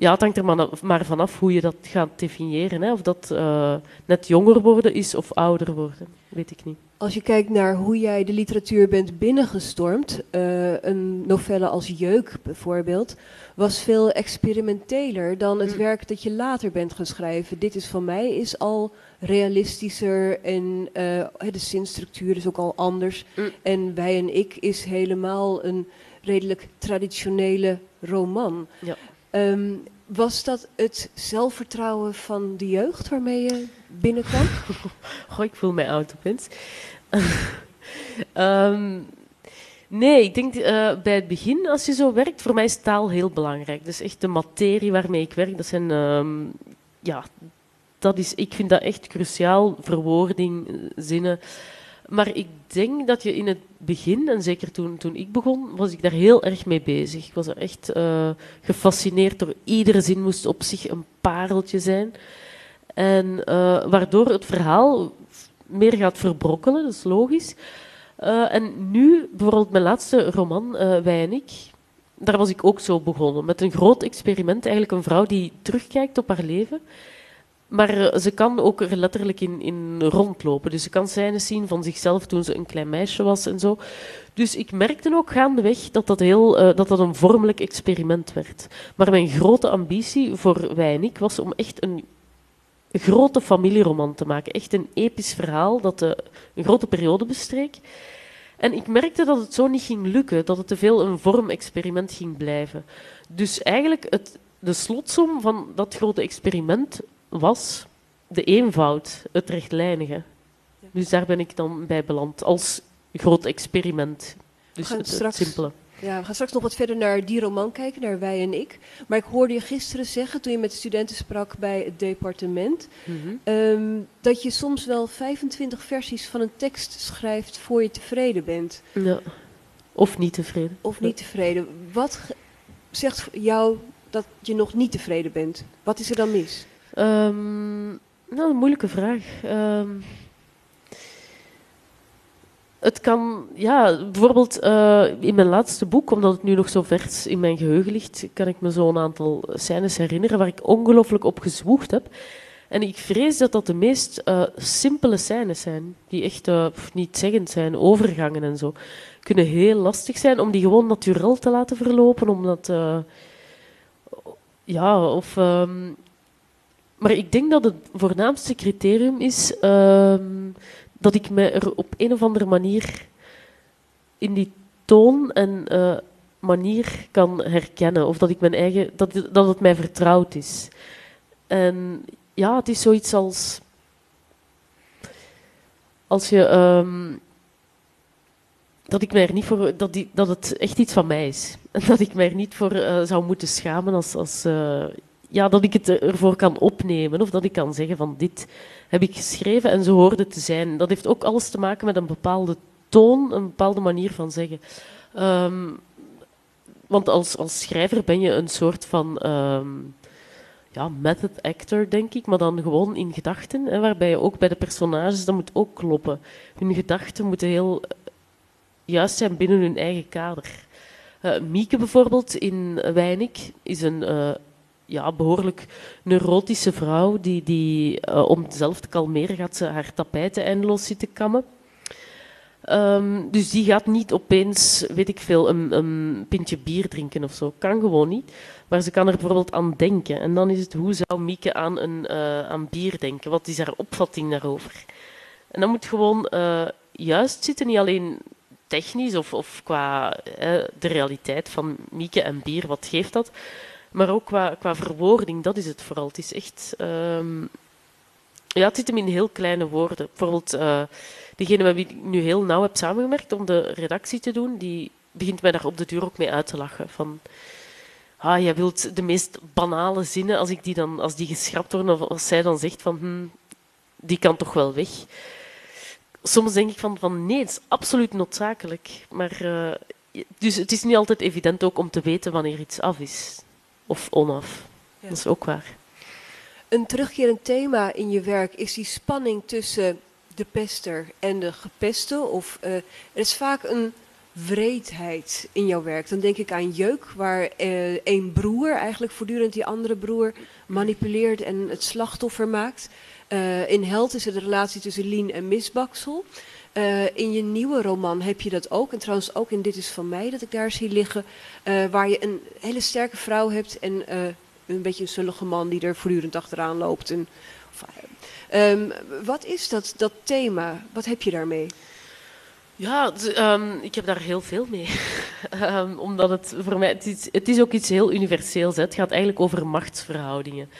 Ja, het hangt er maar vanaf hoe je dat gaat definiëren. Hè. Of dat uh, net jonger worden is of ouder worden. Weet ik niet. Als je kijkt naar hoe jij de literatuur bent binnengestormd, uh, een novelle als Jeuk bijvoorbeeld, was veel experimenteler dan het mm. werk dat je later bent gaan schrijven. Dit is van mij is al realistischer en eh, de zinstructuur is ook al anders. Mm. En Wij en Ik is helemaal een redelijk traditionele roman. Ja. Ehm, was dat het zelfvertrouwen van de jeugd waarmee je binnenkwam? Goh, ik voel mij oud opeens. Ehm, nee, ik denk eh, bij het begin, als je zo werkt, voor mij is taal heel belangrijk. Dus echt de materie waarmee ik werk, dat zijn, ehm, ja, dat is, ik vind dat echt cruciaal, verwoording, zinnen. Maar ik denk dat je in het begin, en zeker toen, toen ik begon, was ik daar heel erg mee bezig. Ik was er echt uh, gefascineerd door iedere zin moest op zich een pareltje zijn. En uh, waardoor het verhaal meer gaat verbrokkelen, dat is logisch. Uh, en nu, bijvoorbeeld mijn laatste roman, Wij en ik, daar was ik ook zo begonnen. Met een groot experiment, eigenlijk een vrouw die terugkijkt op haar leven maar eh, ze kan ook er letterlijk in, in rondlopen. Dus ze kan scènes zien van zichzelf toen ze een klein meisje was en zo. Dus ik merkte ook gaandeweg dat dat, heel, uh, dat, dat een vormelijk experiment werd. Maar mijn grote ambitie voor wij en ik was om echt een grote familieroman te maken. Echt een episch verhaal dat de, een grote periode bestreek. En ik merkte dat het zo niet ging lukken, dat het te veel een vormexperiment ging blijven. Dus eigenlijk het, de slotsom van dat grote experiment was de eenvoud, het rechtlijnige. Dus daar ben ik dan bij beland, als groot experiment. Dus het, straks, simpele. Ja, we gaan straks nog wat verder naar die roman kijken, naar Wij en Ik. Maar ik hoorde je gisteren zeggen, toen je met studenten sprak bij het departement, mhm. ehm, dat je soms wel 25 versies van een tekst schrijft voor je tevreden bent. Ja. Of niet tevreden. Of niet tevreden. Wat zegt jou dat je nog niet tevreden bent? Wat is er dan mis? Um, nou, een moeilijke vraag. Um, het kan, ja, bijvoorbeeld uh, in mijn laatste boek, omdat het nu nog zo vers in mijn geheugen ligt, kan ik me zo een aantal scènes herinneren waar ik ongelooflijk op gezwoegd heb. En ik vrees dat dat de meest uh, simpele scènes zijn, die echt uh, niet zeggend zijn, overgangen en zo. Kunnen heel lastig zijn om die gewoon natuurlijk te laten verlopen, omdat, ja, of um, maar ik denk dat het voornaamste criterium is uh, dat ik me er op een of andere manier in die toon en uh, manier kan herkennen. Of dat ik mijn eigen, dat, dat het mij vertrouwd is. En ja, het is zoiets als. Als je. Um, dat ik mij er niet voor. Dat, die, dat het echt iets van mij is. En dat ik mij er niet voor uh, zou moeten schamen als. als uh, ja, dat ik het ervoor kan opnemen of dat ik kan zeggen van dit heb ik geschreven en zo hoorde te zijn. Dat heeft ook alles te maken met een bepaalde toon, een bepaalde manier van zeggen. Um, want als, als schrijver ben je een soort van um, ja, method actor, denk ik, maar dan gewoon in gedachten, waarbij je ook bij de personages, dat moet ook kloppen. Hun gedachten moeten heel juist zijn binnen hun eigen kader. Uh, Mieke bijvoorbeeld in Weinig is een uh, ja, behoorlijk neurotische vrouw die, die uh, om zelf te kalmeren gaat ze haar tapijten eindeloos zitten kammen. Um, dus die gaat niet opeens, weet ik veel, een, een, pintje bier drinken of zo. Kan gewoon niet. Maar ze kan er bijvoorbeeld aan denken. En dan is het, hoe zou Mieke aan, een, uh, aan bier denken? Wat is haar opvatting daarover? En dat moet gewoon uh, juist zitten, niet alleen technisch of, of qua de realiteit van Mieke en bier, wat geeft dat? Maar ook qua, verwoording, dat is het vooral. Het is echt... Um, ja, het zit hem in heel kleine woorden. Bijvoorbeeld, uh, degene met wie ik nu heel nauw heb samengewerkt om de redactie te doen, die begint mij daar op de duur ook mee uit te lachen. Van, ah, jij wilt de meest banale zinnen, als, ik die, dan, als die geschrapt worden, of als zij dan zegt van, hm, die kan toch wel weg. Soms denk ik van, van nee, het is absoluut noodzakelijk. Maar, uh, dus het is niet altijd evident ook om te weten wanneer iets af is of onaf. Ja. Dat is ook waar. Een terugkerend thema in je werk is die spanning tussen de pester en de gepeste. Of, uh, er is vaak een wreedheid in jouw werk. Dan denk ik aan Jeuk, waar uh, een broer eigenlijk voortdurend die andere broer manipuleert en het slachtoffer maakt. Uh, in Held is het de relatie tussen Lien en Misbaksel. Uh, in je nieuwe roman heb je dat ook. En trouwens ook in Dit is van mij dat ik daar zie liggen. Uh, waar je een hele sterke vrouw hebt en uh, een beetje een zullige man die er voortdurend achteraan loopt. En Ehm, wat is dat, dat thema? Wat heb je daarmee? Ja, ehm, ik heb daar heel veel mee. Ehm, omdat het voor mij, het is, het is ook iets heel universeels. Hè. Het gaat eigenlijk over machtsverhoudingen.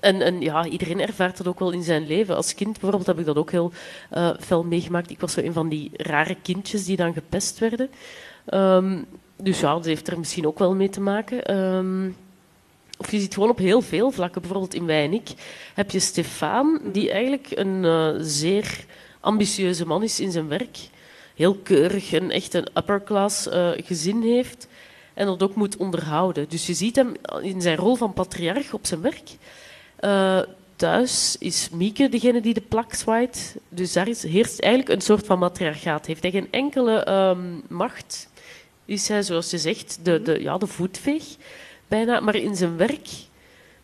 En, en, ja, iedereen ervaart dat ook wel in zijn leven. Als kind bijvoorbeeld heb ik dat ook heel uh, fel meegemaakt. Ik was zo een van die rare kindjes die dan gepest werden. dus ja, dat heeft er misschien ook wel mee te maken. Of je ziet gewoon op heel veel vlakken, bijvoorbeeld in Wij en ik, heb je Stefan, die eigenlijk een uh, zeer ambitieuze man is in zijn werk. Heel keurig en echt een upper class uh, gezin heeft. En dat ook moet onderhouden. Dus je ziet hem in zijn rol van patriarch op zijn werk. Uh, thuis is Mieke degene die de plak zwaait. Dus daar is, heerst eigenlijk een soort van matriarchaat. Heeft hij geen enkele um, macht. Is hij, zoals je zegt, de, de, ja, de voetveeg bijna. Maar in zijn werk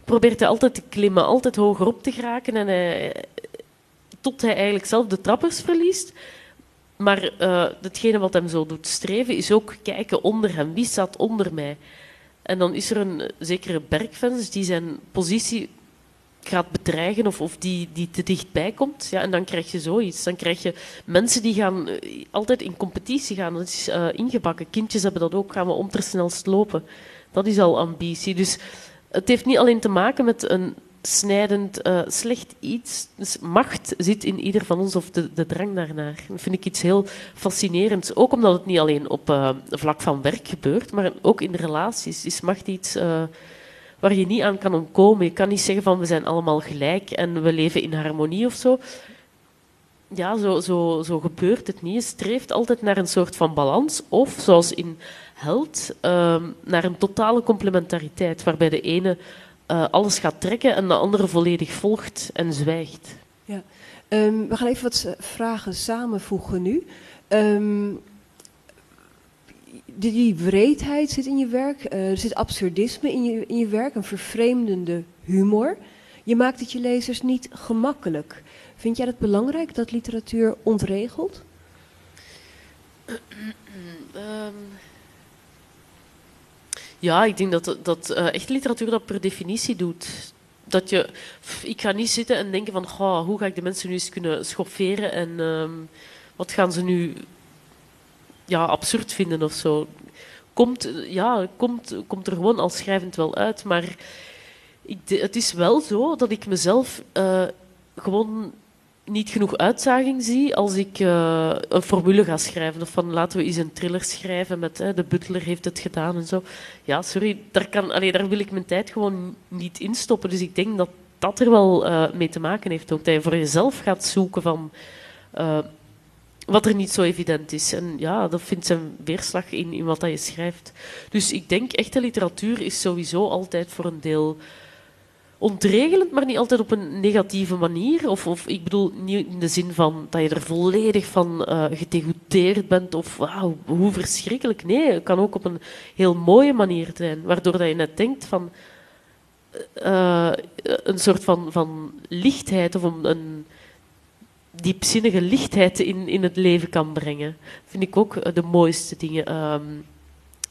probeert hij altijd te klimmen, altijd hoger op te geraken. En tot hij eigenlijk zelf de trappers verliest. Maar uh, hetgene wat hem zo doet streven, is ook kijken onder hem. Wie staat onder mij? En dan is er een zekere bergfans die zijn positie gaat bedreigen of, of die, die te dichtbij komt. Ja, en dan krijg je zoiets. Dan krijg je mensen die gaan uh, altijd in competitie gaan. Dat is uh, ingebakken. Kindjes hebben dat ook. Gaan we om te snelst lopen. Dat is al ambitie. Dus het heeft niet alleen te maken met een snijdend uh, slecht iets. Dus macht zit in ieder van ons, of de, de drang daarnaar. Dat vind ik iets heel fascinerends. Ook omdat het niet alleen op vlak van werk gebeurt, maar ook in relaties is macht iets waar je niet aan kan ontkomen. Je kan niet zeggen van we zijn allemaal gelijk en we leven in harmonie of zo. Ja, zo, zo, zo gebeurt het niet. Je streeft altijd naar een soort van balans. Of, zoals in Held, uh, naar een totale complementariteit, waarbij de ene uh, alles gaat trekken en de andere volledig volgt en zwijgt. Ja. Um, we gaan even wat vragen samenvoegen nu. Um, die, die wreedheid zit in je werk, uh, er zit absurdisme in je, in je werk, een vervreemdende humor. Je maakt het je lezers niet gemakkelijk. Vind jij het belangrijk dat literatuur ontregelt? um, ja, ik denk dat, dat uh, echt literatuur dat per definitie doet. Dat je, ik ga niet zitten en denken van oh, hoe ga ik de mensen nu eens kunnen schofferen en um, wat gaan ze nu ja, absurd vinden of zo. Komt, ja, komt, komt er gewoon al schrijvend wel uit, maar ik, het is wel zo dat ik mezelf uh, gewoon niet genoeg uitzaging zie als ik uh, een formule ga schrijven. Of van laten we eens een thriller schrijven met de butler heeft het gedaan en zo. Ja, sorry, daar, kan, allee, daar wil ik mijn tijd gewoon niet in stoppen. Dus ik denk dat dat er wel uh, mee te maken heeft. Ook dat je voor jezelf gaat zoeken van wat er niet zo evident is. En ja, dat vindt zijn weerslag in, in wat je schrijft. Dus ik denk echte literatuur is sowieso altijd voor een deel ontregelend, maar niet altijd op een negatieve manier. Of, of ik bedoel niet in de zin van dat je er volledig van uh, gedegoûteerd bent of wauw, hoe verschrikkelijk. Nee, het kan ook op een heel mooie manier zijn, waardoor dat je net denkt van uh, een soort van, van lichtheid of een diepzinnige lichtheid in, in het leven kan brengen. vind ik ook de mooiste dingen. Um,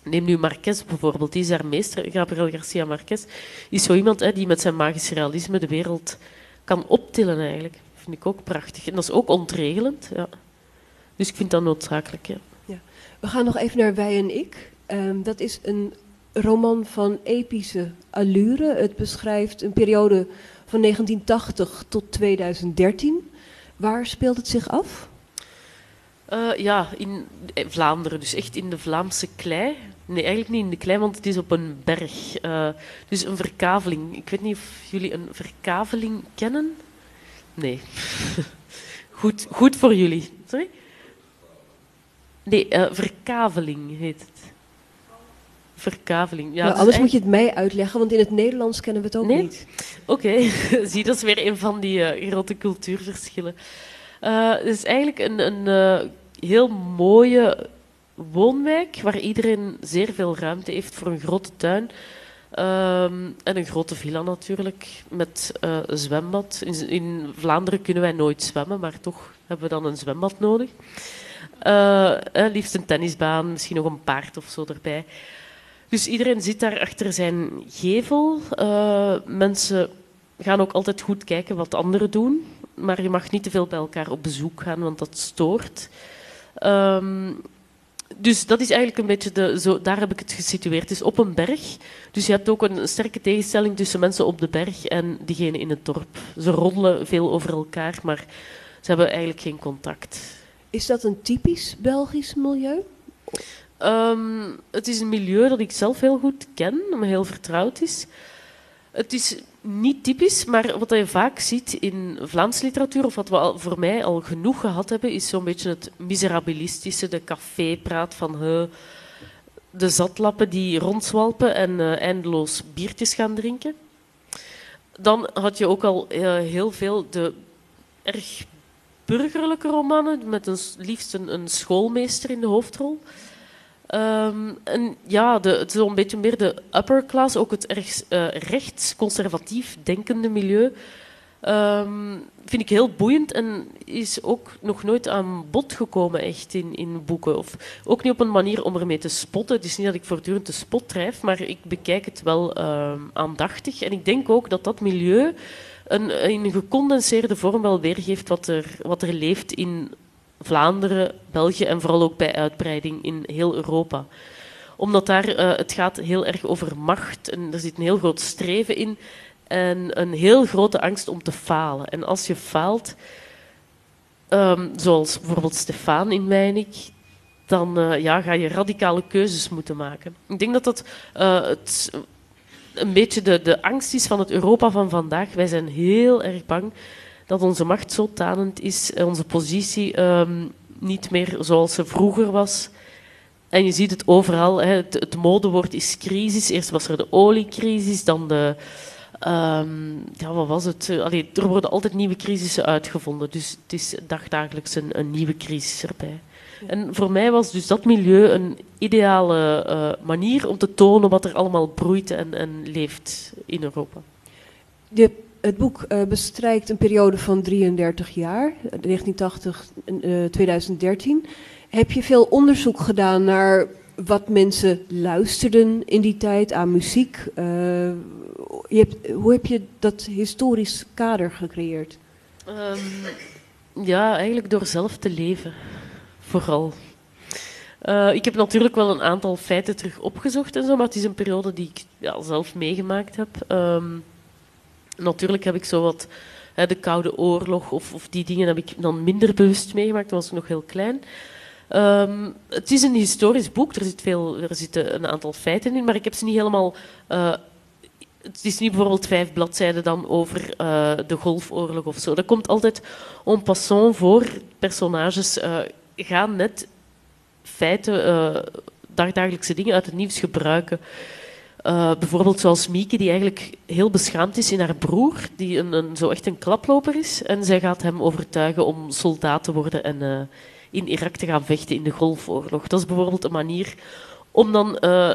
Neem nu Marquez bijvoorbeeld, die is haar meester, Gabriel Garcia Marquez, is zo iemand hè, die met zijn magisch realisme de wereld kan optillen eigenlijk. Vind ik ook prachtig. En dat is ook ontregelend. Ja. Dus ik vind dat noodzakelijk. Ja. ja. We gaan nog even naar Wij en Ik. Um, dat is een roman van epische allure. Het beschrijft een periode van 1980 tot 2013. Waar speelt het zich af? Uh, ja, in Vlaanderen, dus echt in de Vlaamse klei. Nee, eigenlijk niet in de klei, want het is op een berg. Uh, dus een verkaveling. Ik weet niet of jullie een verkaveling kennen. Nee. goed, goed voor jullie. Sorry? Nee, verkaveling heet het. Verkaveling. Ja, nou, anders moet je het mij uitleggen, want in het Nederlands kennen we het ook nee? niet. Oké, okay. zie, dat is weer een van die uh, grote cultuurverschillen. Uh, het is eigenlijk een, een uh, heel mooie woonwijk waar iedereen zeer veel ruimte heeft voor een grote tuin. Um, en een grote villa natuurlijk, met uh, een zwembad. In, in, Vlaanderen kunnen wij nooit zwemmen, maar toch hebben we dan een zwembad nodig. Uh, eh, liefst een tennisbaan, misschien nog een paard of zo erbij. Dus iedereen zit daar achter zijn gevel. Uh, mensen gaan ook altijd goed kijken wat anderen doen. Maar je mag niet te veel bij elkaar op bezoek gaan, want dat stoort. Ehm, dus dat is eigenlijk een beetje de, zo, daar heb ik het gesitueerd. Het is op een berg. Dus je hebt ook een sterke tegenstelling tussen mensen op de berg en diegenen in het dorp. Ze roddelen veel over elkaar, maar ze hebben eigenlijk geen contact. Is dat een typisch Belgisch milieu? Ehm, het is een milieu dat ik zelf heel goed ken, me heel vertrouwd is. Het is niet typisch, maar wat je vaak ziet in Vlaamse literatuur, of wat we al, voor mij al genoeg gehad hebben, is zo'n beetje het miserabilistische, de cafépraat van de zatlappen die rondzwalpen en uh, eindeloos biertjes gaan drinken. Dan had je ook al uh, heel veel de erg burgerlijke romanen, met een, liefst een schoolmeester in de hoofdrol. Um, en ja, de, het is een beetje meer de upper class, ook het erg uh, rechtsconservatief denkende milieu. Um, vind ik heel boeiend en is ook nog nooit aan bod gekomen echt in, in boeken. Of ook niet op een manier om ermee te spotten. Het is niet dat ik voortdurend de spot drijf, maar ik bekijk het wel uh, aandachtig. En ik denk ook dat dat milieu een, in een gecondenseerde vorm wel weergeeft wat er, wat er leeft in Vlaanderen, België en vooral ook bij uitbreiding in heel Europa. Omdat daar uh, het gaat heel erg over macht en er zit een heel groot streven in en een heel grote angst om te falen. En als je faalt, um, zoals bijvoorbeeld Stefan in Weinig, dan uh, ja, ga je radicale keuzes moeten maken. Ik denk dat dat uh, het, een beetje de, de angst is van het Europa van vandaag. Wij zijn heel erg bang dat onze macht zo tanend is, onze positie um, niet meer zoals ze vroeger was. En je ziet het overal. Hè. Het, het, modewoord is crisis. Eerst was er de oliecrisis, dan de. Um, ja, wat was het? Allee, er worden altijd nieuwe crisissen uitgevonden. Dus het is dagdagelijks een, een nieuwe crisis erbij. Ja. En voor mij was dus dat milieu een ideale uh, manier om te tonen wat er allemaal broeit en, en leeft in Europa. Het boek uh, bestrijkt een periode van 33 jaar, 1980, uh, 2013. Heb je veel onderzoek gedaan naar wat mensen luisterden in die tijd aan muziek? Hebt, hoe heb je dat historisch kader gecreëerd? Um, ja, eigenlijk door zelf te leven, vooral. Ik heb natuurlijk wel een aantal feiten terug opgezocht en zo, maar het is een periode die ik zelf meegemaakt heb. Um, Natuurlijk heb ik zo wat hè, de Koude Oorlog of, of, die dingen heb ik dan minder bewust meegemaakt. Dan was ik nog heel klein. Um, het is een historisch boek, er, zit veel, er zitten een aantal feiten in, maar ik heb ze niet helemaal. Uh, het is niet bijvoorbeeld vijf bladzijden dan over uh, de Golfoorlog of zo. Dat komt altijd en passant voor. Personages uh, gaan net feiten, dagdagelijkse dingen uit het nieuws gebruiken. Uh, bijvoorbeeld zoals Mieke, die eigenlijk heel beschaamd is in haar broer, die een, een, zo echt een klaploper is. En zij gaat hem overtuigen om soldaat te worden en uh, in Irak te gaan vechten in de Golfoorlog. Dat is bijvoorbeeld een manier om dan uh,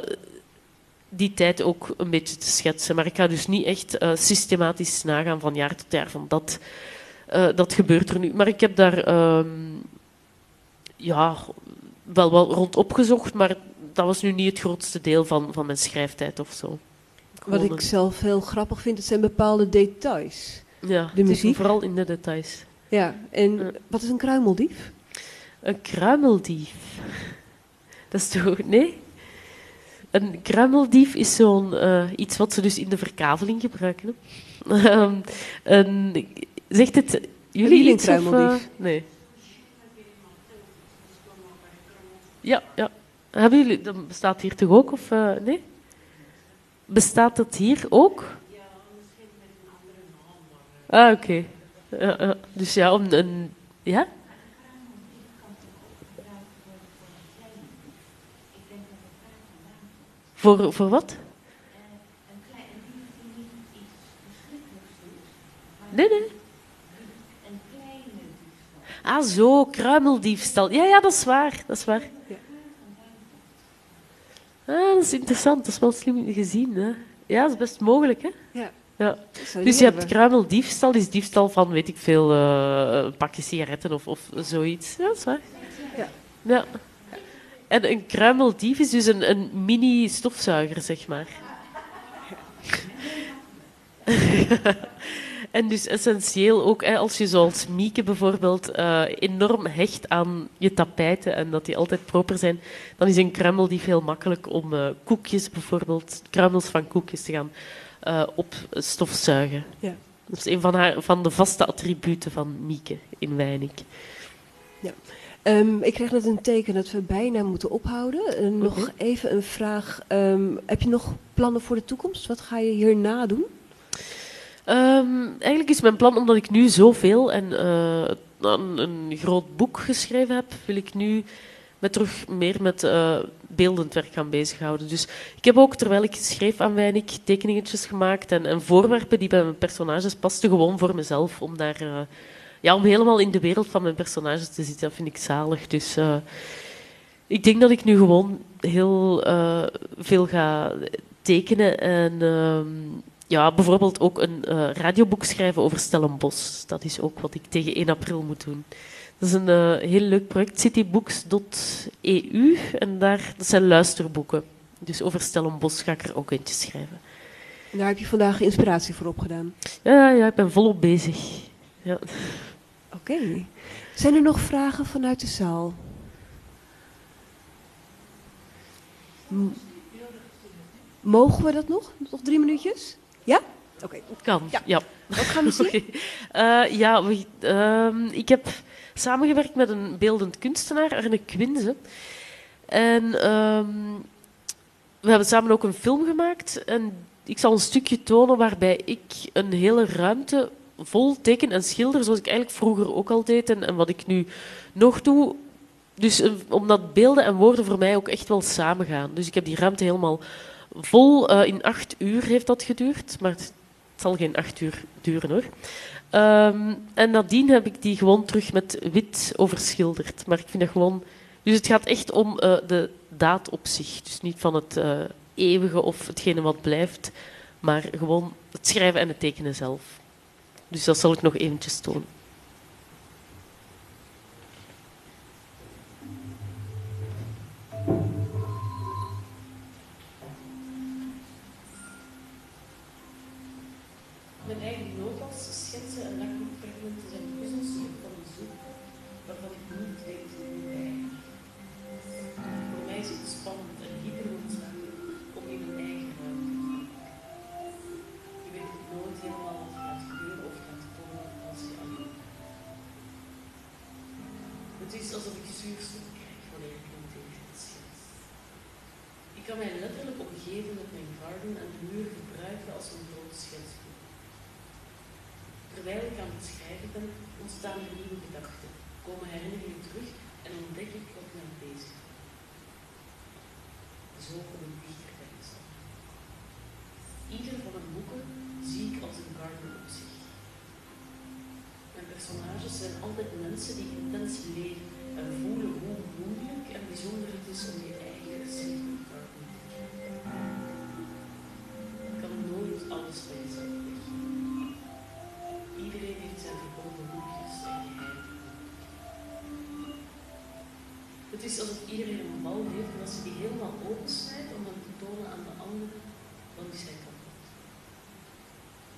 die tijd ook een beetje te schetsen. Maar ik ga dus niet echt systematisch nagaan van jaar tot jaar van dat, dat gebeurt er nu. Maar ik heb daar ehm, ja, wel, wel rond opgezocht, maar dat was nu niet het grootste deel van, van mijn schrijftijd of zo. Wat ik zelf heel grappig vind, het zijn bepaalde details. Ja, de muziek. vooral in de details. Ja, en ja. wat is een kruimeldief? Een kruimeldief? Dat is toch... Nee? Een kruimeldief is zo'n uh, iets wat ze dus in de verkaveling gebruiken. um, een, zegt het jullie iets? Een kruimeldief? Of, uh, nee. Ja, ja. Hebben jullie, dat bestaat hier toch ook? Of, uh, nee? Bestaat dat hier ook? Ja, misschien met een andere naam. Ah, oké. Okay. Ja. Dus ja, om een... Ja? Voor, voor wat? Nee, nee. Ah, zo, kruimeldiefstal. Ja, ja, dat is waar. Dat is waar. Ja. Ah, dat is interessant. Dat is wel slim gezien. Hè? Ja, dat is best mogelijk. Hè? Ja. Ja. Dus je hebt kruimeldiefstal, is diefstal van, weet ik veel, uh, een pakje sigaretten of, of zoiets. Ja, dat is waar. Ja. ja. En een kruimeldief is dus een, een mini-stofzuiger, zeg maar. En dus essentieel ook, hè, als je zoals Mieke bijvoorbeeld uh, enorm hecht aan je tapijten en dat die altijd proper zijn, dan is een kruimel die veel makkelijk om uh, koekjes bijvoorbeeld, kruimels van koekjes te gaan uh, opstofzuigen. Ja. Dat is een van, haar, van de vaste attributen van Mieke in Weinig. Ja. Um, ik kreeg net een teken dat we bijna moeten ophouden. Uh, nog even een vraag. Um, heb je nog plannen voor de toekomst? Wat ga je hierna doen? Um, eigenlijk is mijn plan, omdat ik nu zoveel en een, een, groot boek geschreven heb, wil ik nu met terug meer met uh, beeldend werk gaan bezighouden. Dus ik heb ook, terwijl ik schreef aan Weinig, tekeningetjes gemaakt en, en voorwerpen die bij mijn personages pasten, gewoon voor mezelf, om daar... Uh, ja, om helemaal in de wereld van mijn personages te zitten, dat vind ik zalig. Dus ik denk dat ik nu gewoon heel veel ga tekenen. En uh, ja, bijvoorbeeld ook een uh, radioboek schrijven over Stellenbosch. Dat is ook wat ik tegen 1 april moet doen. Dat is een heel leuk project, citybooks.eu. En daar, dat zijn luisterboeken. Dus over Stellenbosch ga ik er ook eentje schrijven. En daar heb je vandaag inspiratie voor opgedaan? Ja, ja ik ben volop bezig. Ja. Oké. Okay. Zijn er nog vragen vanuit de zaal? Mogen we dat nog? Nog drie minuutjes? Ja? Oké. Okay. Kan, ja. ja. Wat gaan we zien? okay. uh, ja, we, uh, ik heb samengewerkt met een beeldend kunstenaar, Arne Quinze. En uh, we hebben samen ook een film gemaakt. En ik zal een stukje tonen waarbij ik een hele ruimte vol teken en schilder, zoals ik eigenlijk vroeger ook al deed en, en wat ik nu nog doe. Dus uh, omdat beelden en woorden voor mij ook echt wel samengaan. Dus ik heb die ruimte helemaal vol. Uh, in acht uur heeft dat geduurd, maar het, zal geen acht uur duren hoor. Um, en nadien heb ik die gewoon terug met wit overschilderd. Maar ik vind dat gewoon. Dus het gaat echt om uh, de daad op zich. Dus niet van het eeuwige of hetgene wat blijft, maar gewoon het schrijven en het tekenen zelf. Dus dat zal ik nog eventjes tonen. Iedereen een bal heeft en als je die helemaal opensnijdt om hem te tonen aan de ander, dan is hij kapot.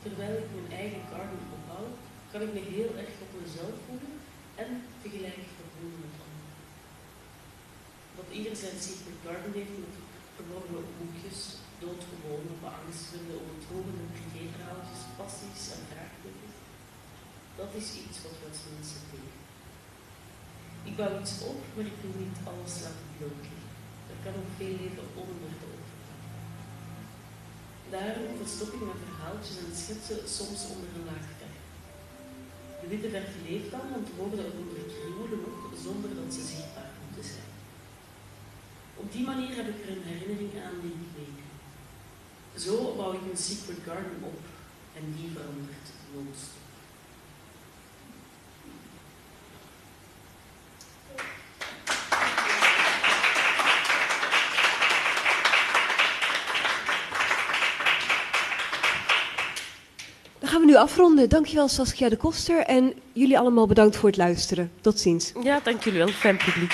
Terwijl ik mijn eigen garden opbouw, kan ik me heel erg op mezelf voelen en tegelijk verbonden met anderen. Dat ieder zijn secret garden heeft met verborgen hoekjes, doodgewone, beangstigende, overtrogende privéverhaaltjes, passies en vraagtekens. Dat is iets wat we als mensen doen. Ik bouw iets op, maar ik wil niet alles laten bloot Er kan ook veel leven onder de Daarom verstop ik mijn verhaaltjes en schetsen soms onder een laag. De witte verf leeft dan, want woorden eronder krioelen nog zonder dat ze zichtbaar moeten zijn. Op die manier heb ik er een herinnering aan die ik weet. Zo bouw ik een secret garden op en die verandert non nu afronden. Dankjewel Saskia de Koster en jullie allemaal bedankt voor het luisteren. Tot ziens. Ja, dank jullie wel. Fijn publiek.